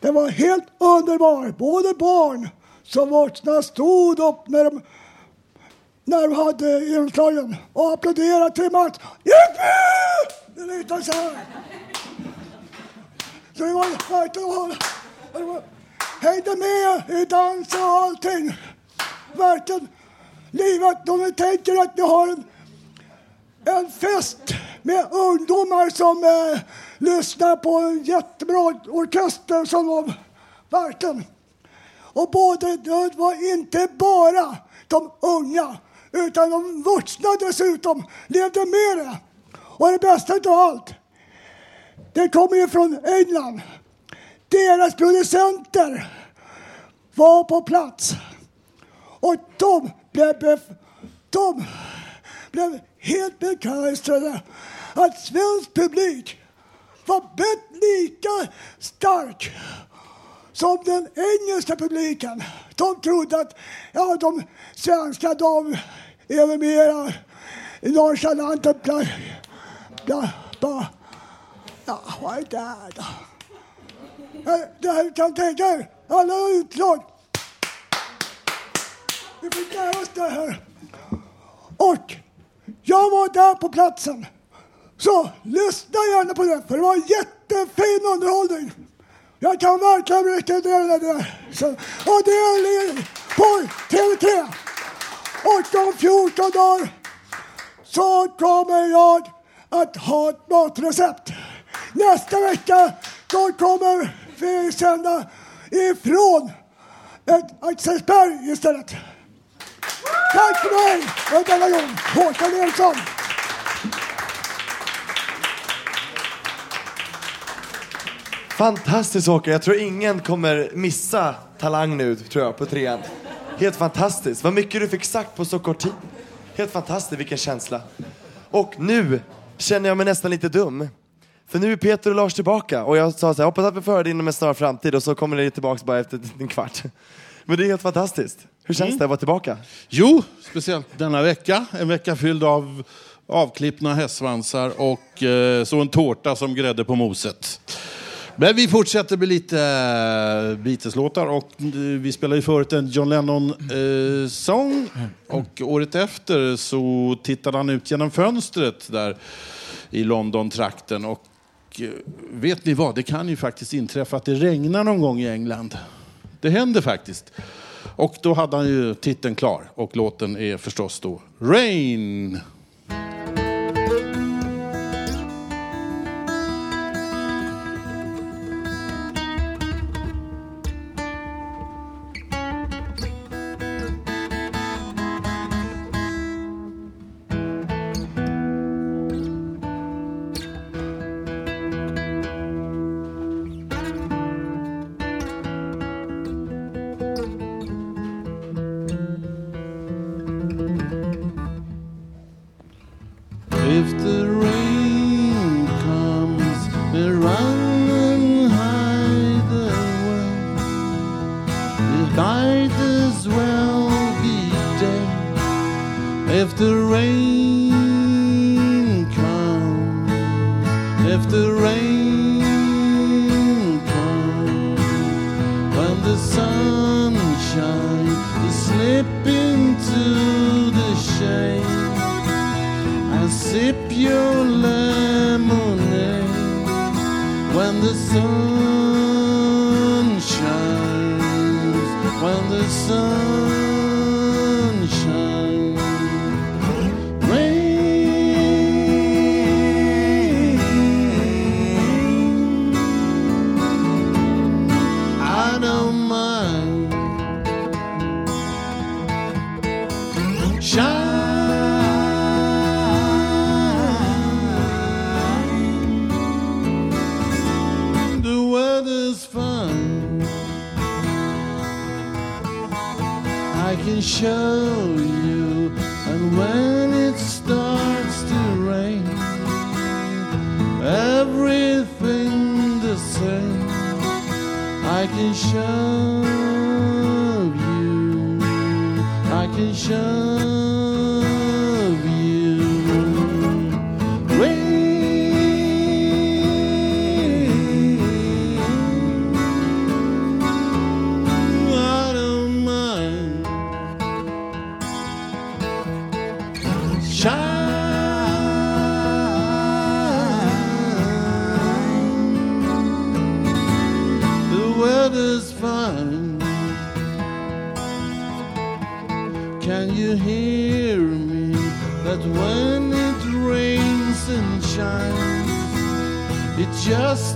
S10: Det var helt underbart. Både barn som vuxna stod upp när de, när de hade inslagen och applåderade till Mats. Jippi! Det lite så här. Så det var verkligen... det var- Hängde med i dans och allting. Verkligen livet. Om ni tänker att ni har en, en fest med ungdomar som eh, lyssnar på en jättebra orkester som de verkligen. Och både, det var inte bara de unga utan de vuxna dessutom levde med det. Och det bästa av allt, det kommer ju från England. Deras producenter var på plats. Och de blev, de blev helt begeistrade att svensk publik var bett lika stark som den engelska publiken. De trodde att ja, de svenska de är väl mera nonchalanta. Bla, bla, bla. Ja, vad är det här då? Det här kan tänka er, alla utslag. Vi fick lära oss det här. Och jag var där på platsen. Så lyssna gärna på det, för det var jättefin underhållning. Jag kan verkligen rekommendera det. Så, och det är på TV3. Och om 14 dagar så kommer jag att ha ett matrecept. Nästa vecka då kommer vi sända ifrån ett Axelsberg istället. Tack för mig och denna gång Håkan Eriksson.
S1: Fantastiskt Håkan, jag tror ingen kommer missa Talang nu tror jag på trean. Helt fantastiskt, vad mycket du fick sagt på så kort tid. Helt fantastiskt, vilken känsla. Och nu känner jag mig nästan lite dum. För nu är Peter och Lars tillbaka och jag sa så här, hoppas att vi får höra det inom en snar framtid och så kommer ni tillbaka bara efter en kvart. Men det är helt fantastiskt. Hur känns
S8: Mm.
S1: det att vara tillbaka?
S8: Jo, speciellt denna vecka. En vecka fylld av avklippna hästsvansar och eh, så en tårta som grädde på moset. Men vi fortsätter med lite eh, Beatles-låtar och eh, vi spelade ju förut en John Lennon-sång eh, och året efter så tittade han ut genom fönstret där i London-trakten och eh, vet ni vad, det kan ju faktiskt inträffa att det regnar någon gång i England. Det händer faktiskt. Och då hade han ju titeln klar och låten är förstås då Rain. When the sun shines. When the sun show you, and when it starts to rain, everything the same. I can show you, I can show just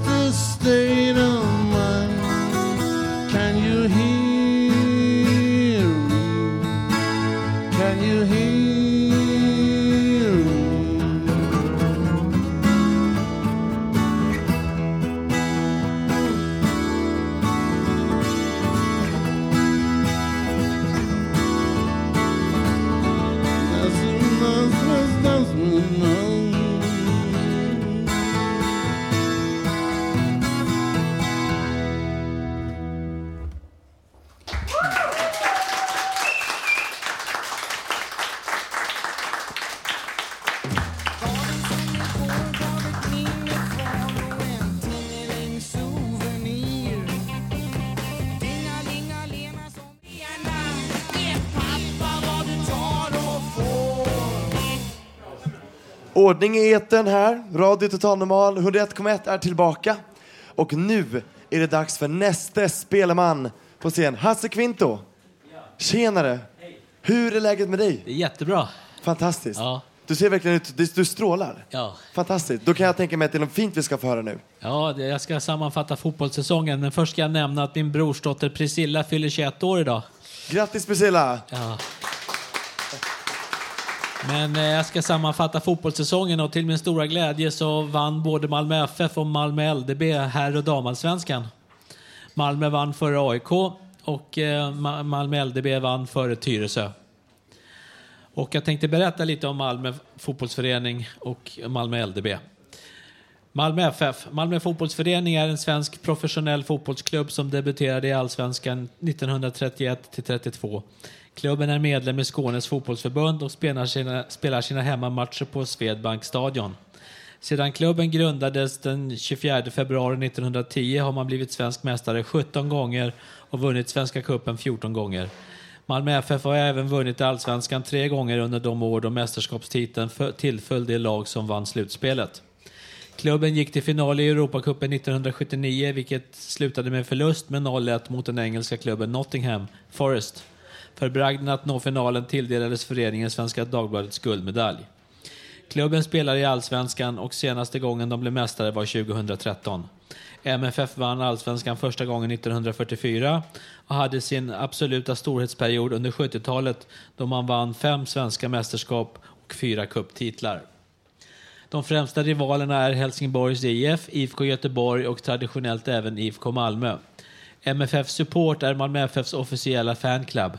S1: Ordning i etern här. Radio Total Normal 101,1 är tillbaka. Och nu är det dags för nästa spelman på scen. Hasse Kvinto. Tjenare. Hur är läget med dig?
S11: Det är jättebra.
S1: Fantastiskt.
S11: Ja.
S1: Du ser verkligen ut, du, strålar.
S11: Ja.
S1: Fantastiskt. Då kan jag tänka mig att det är något fint vi ska få höra nu.
S11: Ja, jag ska sammanfatta fotbollssäsongen, men först ska jag nämna att min brorsdotter Priscilla fyller 21 år idag.
S1: Grattis Priscilla!
S11: Ja. Men eh, jag ska sammanfatta fotbollssäsongen och till min stora glädje så vann både Malmö FF och Malmö LDB herr och damallsvenskan. Malmö vann före AIK och eh, Malmö LDB vann före Tyresö. Och jag tänkte berätta lite om Malmö fotbollsförening och Malmö LDB. Malmö FF. Malmö fotbollsförening är en svensk professionell fotbollsklubb som debuterade i Allsvenskan 1931 till 32. Klubben är medlem i Skånes fotbollsförbund och spelar sina, spelar sina hemmamatcher på Swedbankstadion. Sedan klubben grundades den 24 februari 1910 har man blivit svensk mästare 17 gånger och vunnit Svenska cupen 14 gånger. Malmö FF har även vunnit Allsvenskan tre gånger under de år då mästerskapstiteln tillföll det lag som vann slutspelet. Klubben gick till final i Europacupen 1979 vilket slutade med förlust med 0-1 mot den engelska klubben Nottingham Forest. För bragden att nå finalen tilldelades föreningen Svenska Dagbladets guldmedalj. Klubben spelar i Allsvenskan och senaste gången de blev mästare var 2013. MFF vann Allsvenskan första gången 1944 och hade sin absoluta storhetsperiod under 70-talet då man vann fem svenska mästerskap och fyra cuptitlar. De främsta rivalerna är Helsingborgs IF, IFK Göteborg och traditionellt även IFK Malmö. MFF Support är Malmö FFs officiella fanclub.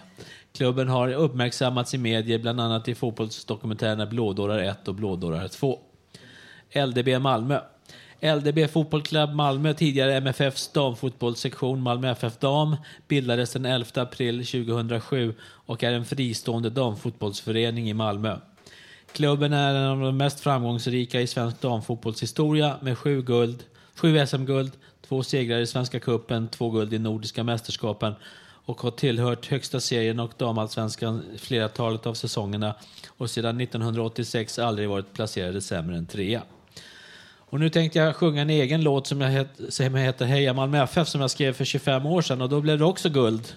S11: Klubben har uppmärksammats i medier, bland annat i fotbollsdokumentärerna Blådårar 1 och Blådårar 2. LDB Malmö. LDB Fotboll Club Malmö, tidigare MFFs damfotbollssektion Malmö FF Dam, bildades den 11 april 2007 och är en fristående damfotbollsförening i Malmö. Klubben är en av de mest framgångsrika i svensk damfotbollshistoria med sju guld, sju SM-guld, två segrar i Svenska Kuppen, två guld i Nordiska mästerskapen och har tillhört högsta serien och damallsvenskan flertalet av säsongerna och sedan 1986 aldrig varit placerade sämre än trea. Och nu tänkte jag sjunga en egen låt som jag het, som heter Heja Malmö FF som jag skrev för 25 år sedan och då blev det också guld.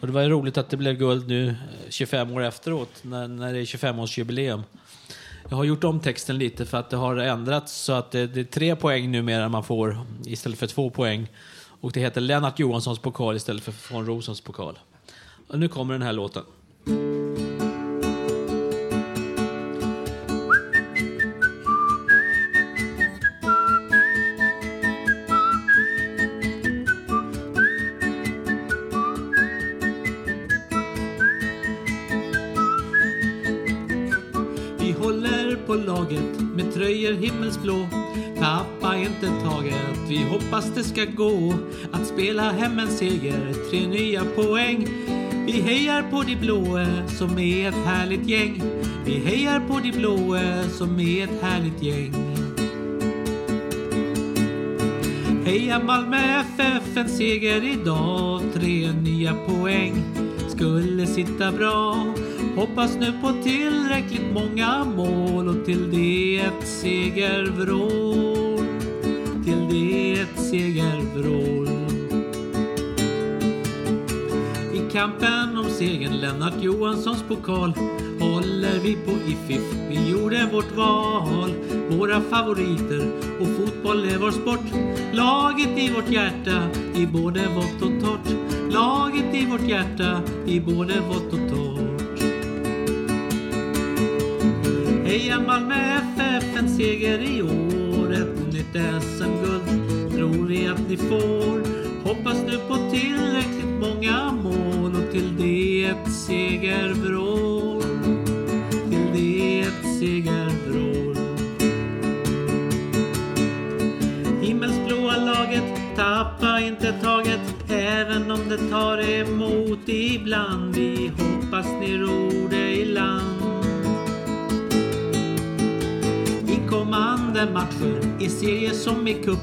S11: Och det var ju roligt att det blev guld nu 25 år efteråt när, när det är 25-årsjubileum. Jag har gjort om texten lite för att det har ändrats så att det, det är tre poäng numera man får istället för två poäng. Och det heter Lennart Johanssons pokal istället för von Rosens pokal. Och nu kommer den här låten. Himmelsblå. Tappa inte taget, vi hoppas det ska gå att spela hem en seger, tre nya poäng. Vi hejar på de blåe som är ett härligt gäng. Vi hejar på de blåe som är ett härligt gäng. Heja Malmö FF, en seger idag, tre nya poäng skulle sitta bra. Hoppas nu på tillräckligt många mål och till det ett segervrål. Till det ett segervrål. I kampen om segern Lennart Johanssons pokal håller vi på IFIF. Vi gjorde vårt val, våra favoriter och fotboll är vår sport. Laget i vårt hjärta i både vått och torrt. Laget i vårt hjärta i både vått och Malmö FF, en seger i år. Ett nytt SM-guld tror vi att ni får. Hoppas nu på tillräckligt många mål och till det ett segervrål. Till det ett segervrål. Himmelsblåa laget, tappa inte taget även om det tar emot ibland. Vi hoppas ni ror det i land. Kommande matcher, i serier som i cup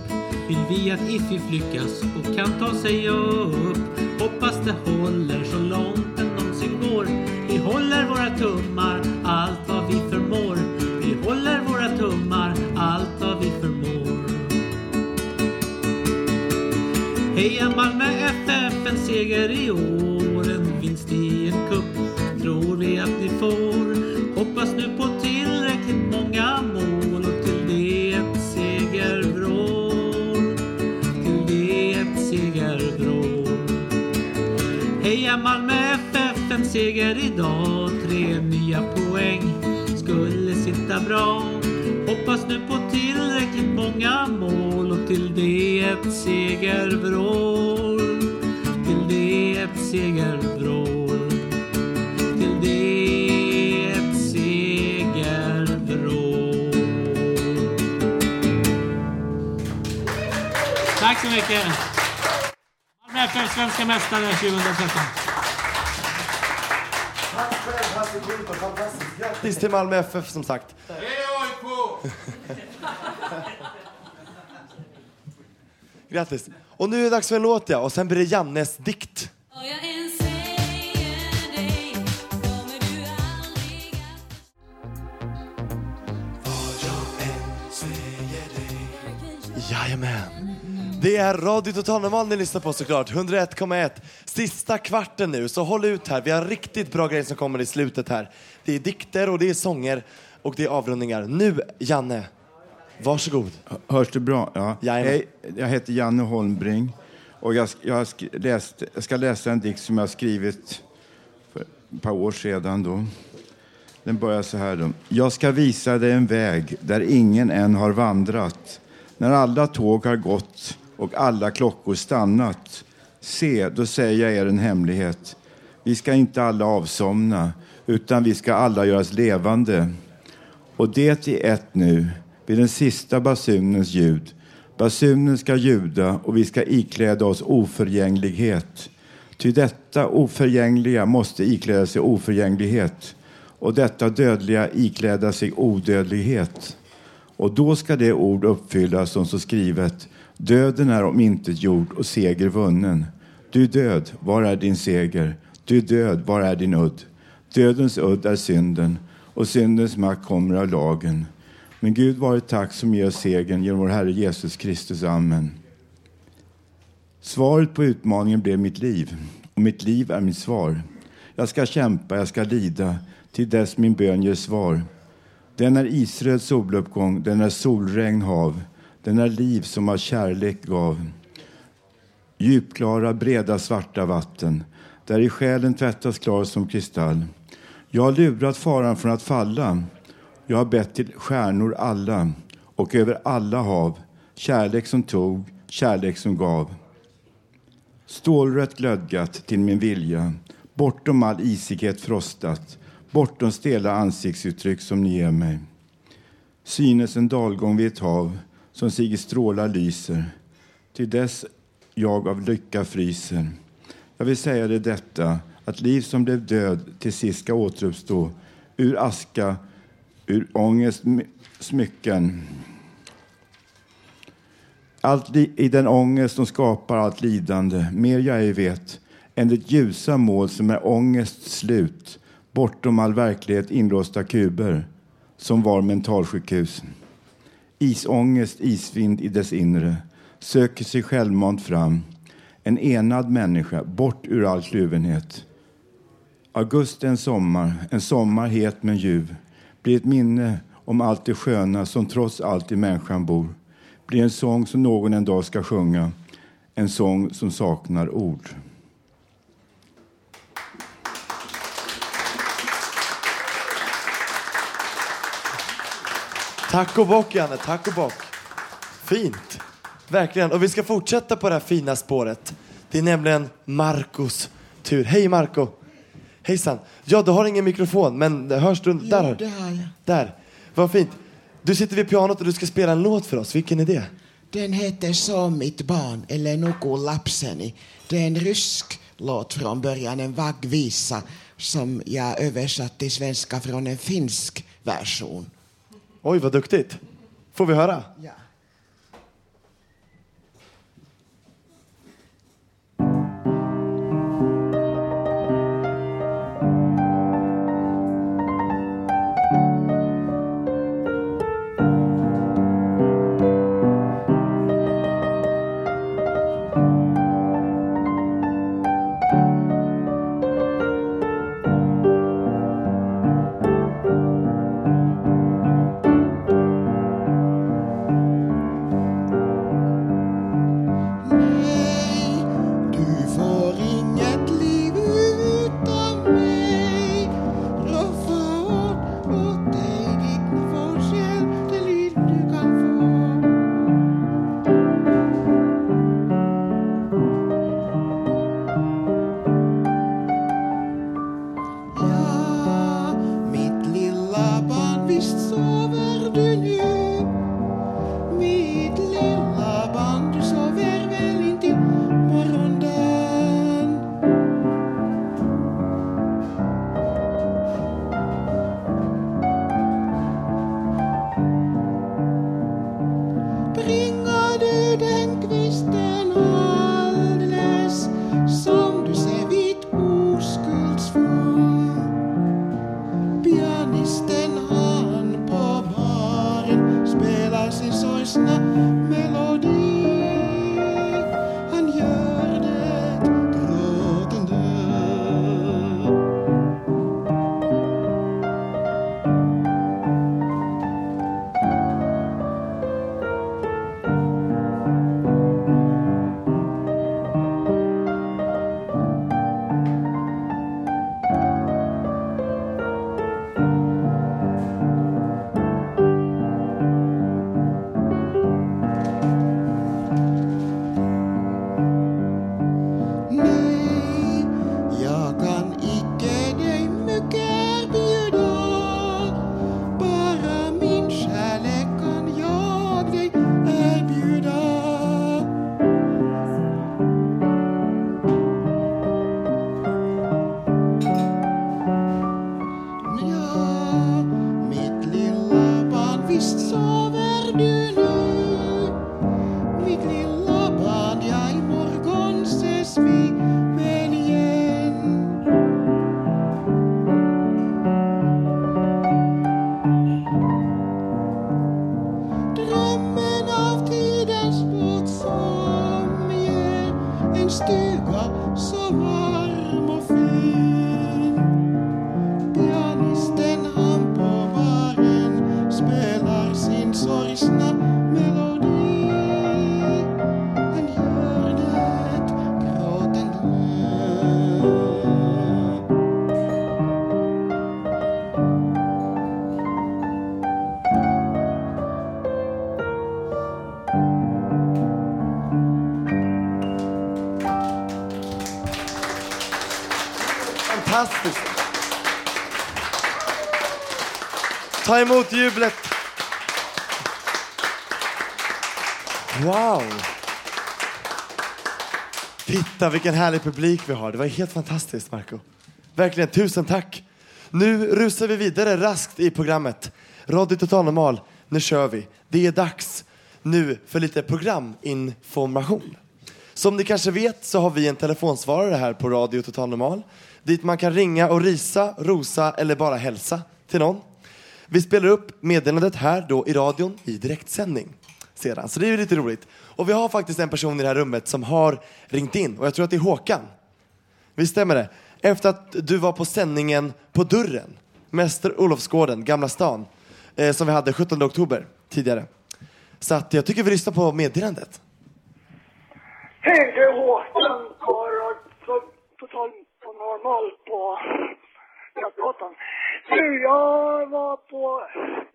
S11: vill vi att IFF lyckas och kan ta sig upp. Hoppas det håller så långt det någonsin går. Vi håller våra tummar, allt vad vi förmår. Vi håller våra tummar, allt vad vi förmår. Heja Malmö FF, en seger i år. En vinst i en cup tror vi att ni får. Hoppas nu Heja Malmö FF, en seger idag. Tre nya poäng skulle sitta bra. Hoppas nu på tillräckligt många mål och till det ett segervrål. Till det ett segervrål. Till det ett segervrål. Tack så mycket. Malmö FF svenska mästare 2013.
S1: Grattis till Malmö FF som sagt. Grattis. Och nu är det dags för en låt ja, och sen blir det Jannes dikt. Jajamän. Det är Radio Total Normal ni lyssnar på såklart. 101,1. Sista kvarten nu, så håll ut här. Vi har riktigt bra grejer som kommer i slutet här. Det är dikter och det är sånger och det är avrundningar. Nu, Janne, varsågod.
S12: Hörs det bra? Ja.
S1: Jajamän.
S12: Hej, jag heter Janne Holmbring och jag, jag, läst, jag ska läsa en dikt som jag skrivit för ett par år sedan. Då. Den börjar så här. Då. Jag ska visa dig en väg där ingen än har vandrat. När alla tåg har gått och alla klockor stannat. Se, då säger jag er en hemlighet. Vi ska inte alla avsomna, utan vi ska alla göras levande. Och det i ett nu, vid den sista basunens ljud. Basunen ska ljuda och vi ska ikläda oss oförgänglighet. Ty detta oförgängliga måste ikläda sig oförgänglighet och detta dödliga ikläda sig odödlighet. Och då ska det ord uppfyllas som så skrivet. Döden är omintetgjord och seger vunnen. Du död, var är din seger? Du död, var är din udd? Dödens udd är synden och syndens makt kommer av lagen. Men Gud vare tack som ger oss segern genom vår Herre Jesus Kristus. Amen. Svaret på utmaningen blev mitt liv och mitt liv är mitt svar. Jag ska kämpa, jag ska lida till dess min bön ger svar. Den är isröd soluppgång, den är solregn hav, den är liv som av kärlek gav. Djupklara, breda, svarta vatten, där i själen tvättas klar som kristall. Jag har lurat faran från att falla, jag har bett till stjärnor alla och över alla hav, kärlek som tog, kärlek som gav. Stålrött glödgat till min vilja, bortom all isighet frostat, bortom stela ansiktsuttryck som ni ger mig. Synes en dalgång vid ett hav som sig i strålar lyser, till dess jag av lycka fryser. Jag vill säga dig detta, att liv som blev död till sist ska återuppstå ur aska, ur ångest smycken. Allt i den ångest som skapar allt lidande, mer jag ej vet, än det ljusa mål som är ångest slut, bortom all verklighet inlåsta kuber, som var mentalsjukhus. Isångest, isvind i dess inre, söker sig självmant fram, en enad människa, bort ur all kluvenhet. Augusti är en sommar, en sommar het men ljuv, blir ett minne om allt det sköna som trots allt i människan bor. Blir en sång som någon en dag ska sjunga, en sång som saknar ord.
S1: Tack och bock, Janne. Tack och bock. Fint. Verkligen. Och vi ska fortsätta på det här fina spåret. Det är nämligen Marcos tur. Hej Marco. Hejsan. Ja, du har ingen mikrofon, men hörs du? Där. har-
S13: jag.
S1: Där. Vad fint. Du sitter vid pianot och du ska spela en låt för oss. Vilken är det?
S13: Den heter Så mitt barn, eller Nuku lapseni. Det är en rysk låt från början, en vaggvisa som jag översatt till svenska från en finsk version.
S1: Oj, vad duktigt. Får vi höra?
S13: Ja.
S1: Ta emot jublet. Wow! Titta vilken härlig publik vi har. Det var helt fantastiskt, Marco. Verkligen, tusen tack. Nu rusar vi vidare raskt i programmet. Radio Total Normal, nu kör vi. Det är dags nu för lite programinformation. Som ni kanske vet så har vi en telefonsvarare här på Radio Total Normal dit man kan ringa och risa, rosa eller bara hälsa till någon. Vi spelar upp meddelandet här då i radion i direktsändning sedan, så det är ju lite roligt. Och vi har faktiskt en person i det här rummet som har ringt in och jag tror att det är Håkan. Visst stämmer det? Efter att du var på sändningen På dörren, Mäster Olofsgården, Gamla stan, eh, som vi hade 17 oktober tidigare. Så att jag tycker vi lyssnar på meddelandet.
S14: Hej, det är Håkan på Radio Total på normal på Götgatan. Du, jag var på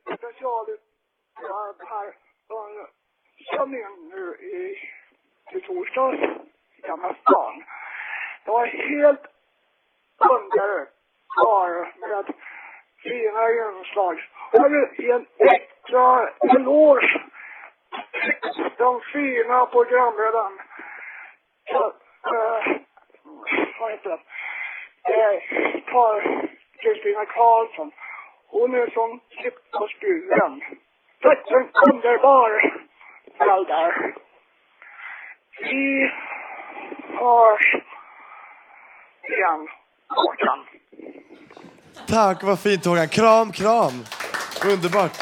S14: specialuppdrag här under in nu i, i torsdags i Gamla stan. Det var helt underbart med fina inslag. Och jag vill ge en extra eloge de fina programledarna. Så, eh, vad heter det? Eh, tar Kristina Karlsson. Hon är som klippt på skuren. Tack en underbar förälder. Vi hörs igen, Håkan.
S1: Tack, vad fint Håkan. Kram, kram. Underbart.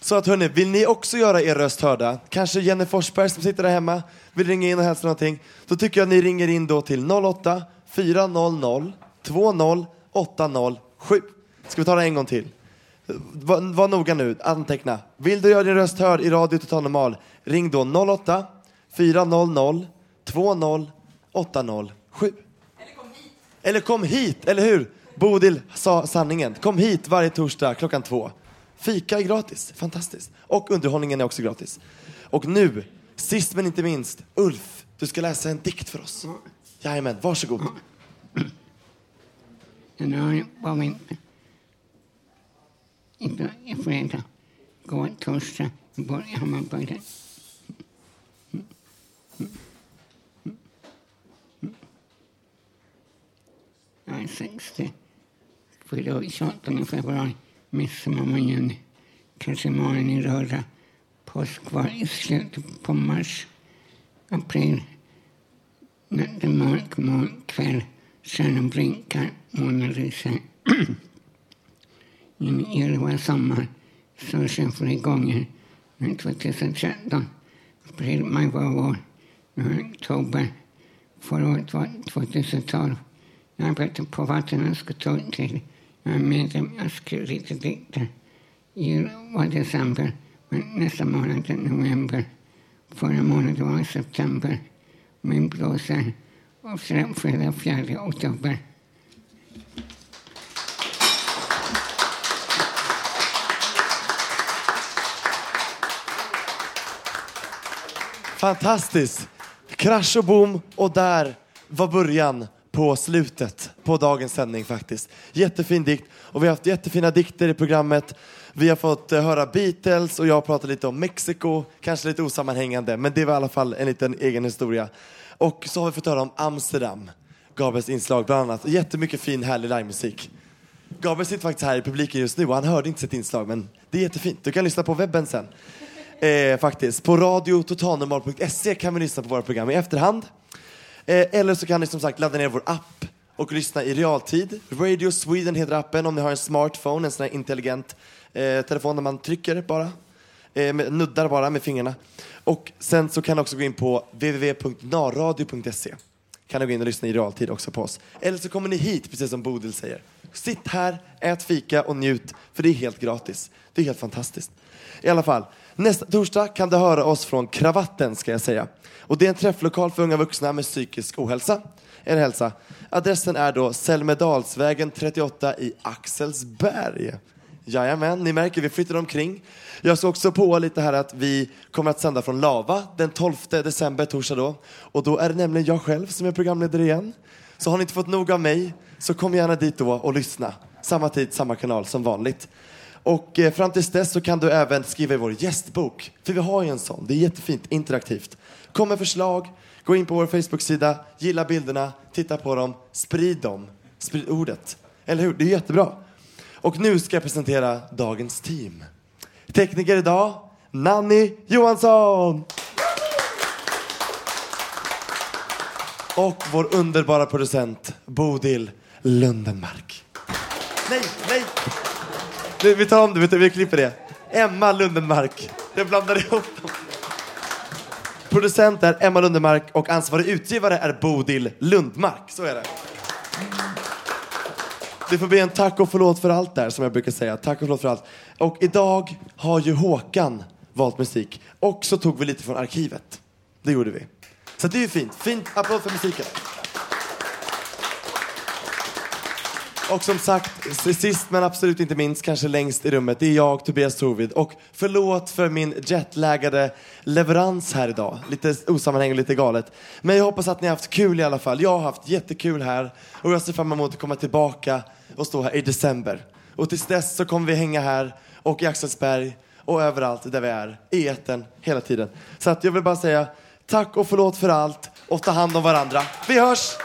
S1: Så att hörni, vill ni också göra er röst hörda? Kanske Jenny Forsberg som sitter där hemma vill ringa in och hälsa någonting. Då tycker jag att ni ringer in då till 08 400 20807. Ska vi ta det en gång till? Var, var noga nu, anteckna. Vill du göra din röst hörd i Radio Total Normal, ring då 08 400 20807. Eller kom hit, eller hur? Bodil sa sanningen. Kom hit varje torsdag klockan två. Fika är gratis, fantastiskt. Och underhållningen är också gratis. Och nu, sist men inte minst, Ulf, du ska läsa en dikt för oss. Jajamän, varsågod.
S15: Den har var min i fredag, går torsdag, börjar har man börjat. Mm. Mm. Jag är 60. Fyller år 28 februari, midsommar i juni. Kristimanen i lördag. Påsk var i slutet på mars. April. Natten mörk, mörk kväll. Stjärnan blinkar, månen lyser. En elva sommar. Sursen flera gånger. Men 2013, april, maj var vår. Nu oktober. Förra året var 2012. Jag arbetar på Vattenösketorg till. Jag är medlem. Jag skriver lite dikter. Jul var december, men nästa månad är november. Förra månaden var september. Min blåsare och fredag 4 oktober.
S1: Fantastiskt! Krasch och boom och där var början på slutet på dagens sändning faktiskt. Jättefin dikt och vi har haft jättefina dikter i programmet. Vi har fått eh, höra Beatles och jag har pratat lite om Mexiko, kanske lite osammanhängande men det var i alla fall en liten egen historia. Och så har vi fått höra om Amsterdam, Gabriels inslag bland annat. Jättemycket fin härlig livemusik. Gabriel sitter faktiskt här i publiken just nu och han hörde inte sitt inslag men det är jättefint. Du kan lyssna på webben sen. Eh, faktiskt. På radiototalnormal.se kan vi lyssna på våra program i efterhand. Eh, eller så kan ni som sagt ladda ner vår app och lyssna i realtid. Radio Sweden heter appen om ni har en smartphone, en sån här intelligent eh, telefon där man trycker bara, eh, med, nuddar bara med fingrarna. Och sen så kan ni också gå in på www.narradio.se. Kan ni gå in och lyssna i realtid också på oss. Eller så kommer ni hit, precis som Bodil säger. Sitt här, ät fika och njut, för det är helt gratis. Det är helt fantastiskt. I alla fall, nästa torsdag kan du höra oss från Kravatten ska jag säga. Och det är en träfflokal för unga vuxna med psykisk ohälsa. Eller hälsa. Adressen är då Selmedalsvägen 38 i Axelsberg. Jajamän, ni märker vi flyttar omkring. Jag ska också på lite här att vi kommer att sända från Lava den 12 december, torsdag då. Och då är det nämligen jag själv som är programledare igen. Så har ni inte fått nog av mig så kom gärna dit då och lyssna. Samma tid, samma kanal som vanligt. Och eh, fram tills dess så kan du även skriva i vår gästbok. För vi har ju en sån. Det är jättefint, interaktivt. Kom med förslag, gå in på vår Facebook-sida, gilla bilderna, titta på dem, sprid dem. Sprid ordet. Eller hur? Det är jättebra. Och nu ska jag presentera dagens team. Tekniker idag, Nanny Johansson! Och vår underbara producent, Bodil Lundenmark. Nej, nej! Nu, vi tar om det, vi klipper det. Emma Lundenmark. Jag blandar ihop dem. Producent är Emma Lundenmark och ansvarig utgivare är Bodil Lundmark. Så är det. Det får bli en tack och förlåt för allt där, som jag brukar säga. Tack och förlåt för allt. Och idag har ju Håkan valt musik. Och så tog vi lite från arkivet. Det gjorde vi. Så det är ju fint. Fint applåd för musiken. Och som sagt, sist men absolut inte minst, kanske längst i rummet, det är jag, Tobias Torvid. Och förlåt för min jetlaggade leverans här idag. Lite osammanhängande, lite galet. Men jag hoppas att ni har haft kul i alla fall. Jag har haft jättekul här och jag ser fram emot att komma tillbaka och stå här i december. Och tills dess så kommer vi hänga här och i Axelsberg och överallt där vi är, i etern, hela tiden. Så att jag vill bara säga tack och förlåt för allt och ta hand om varandra. Vi hörs!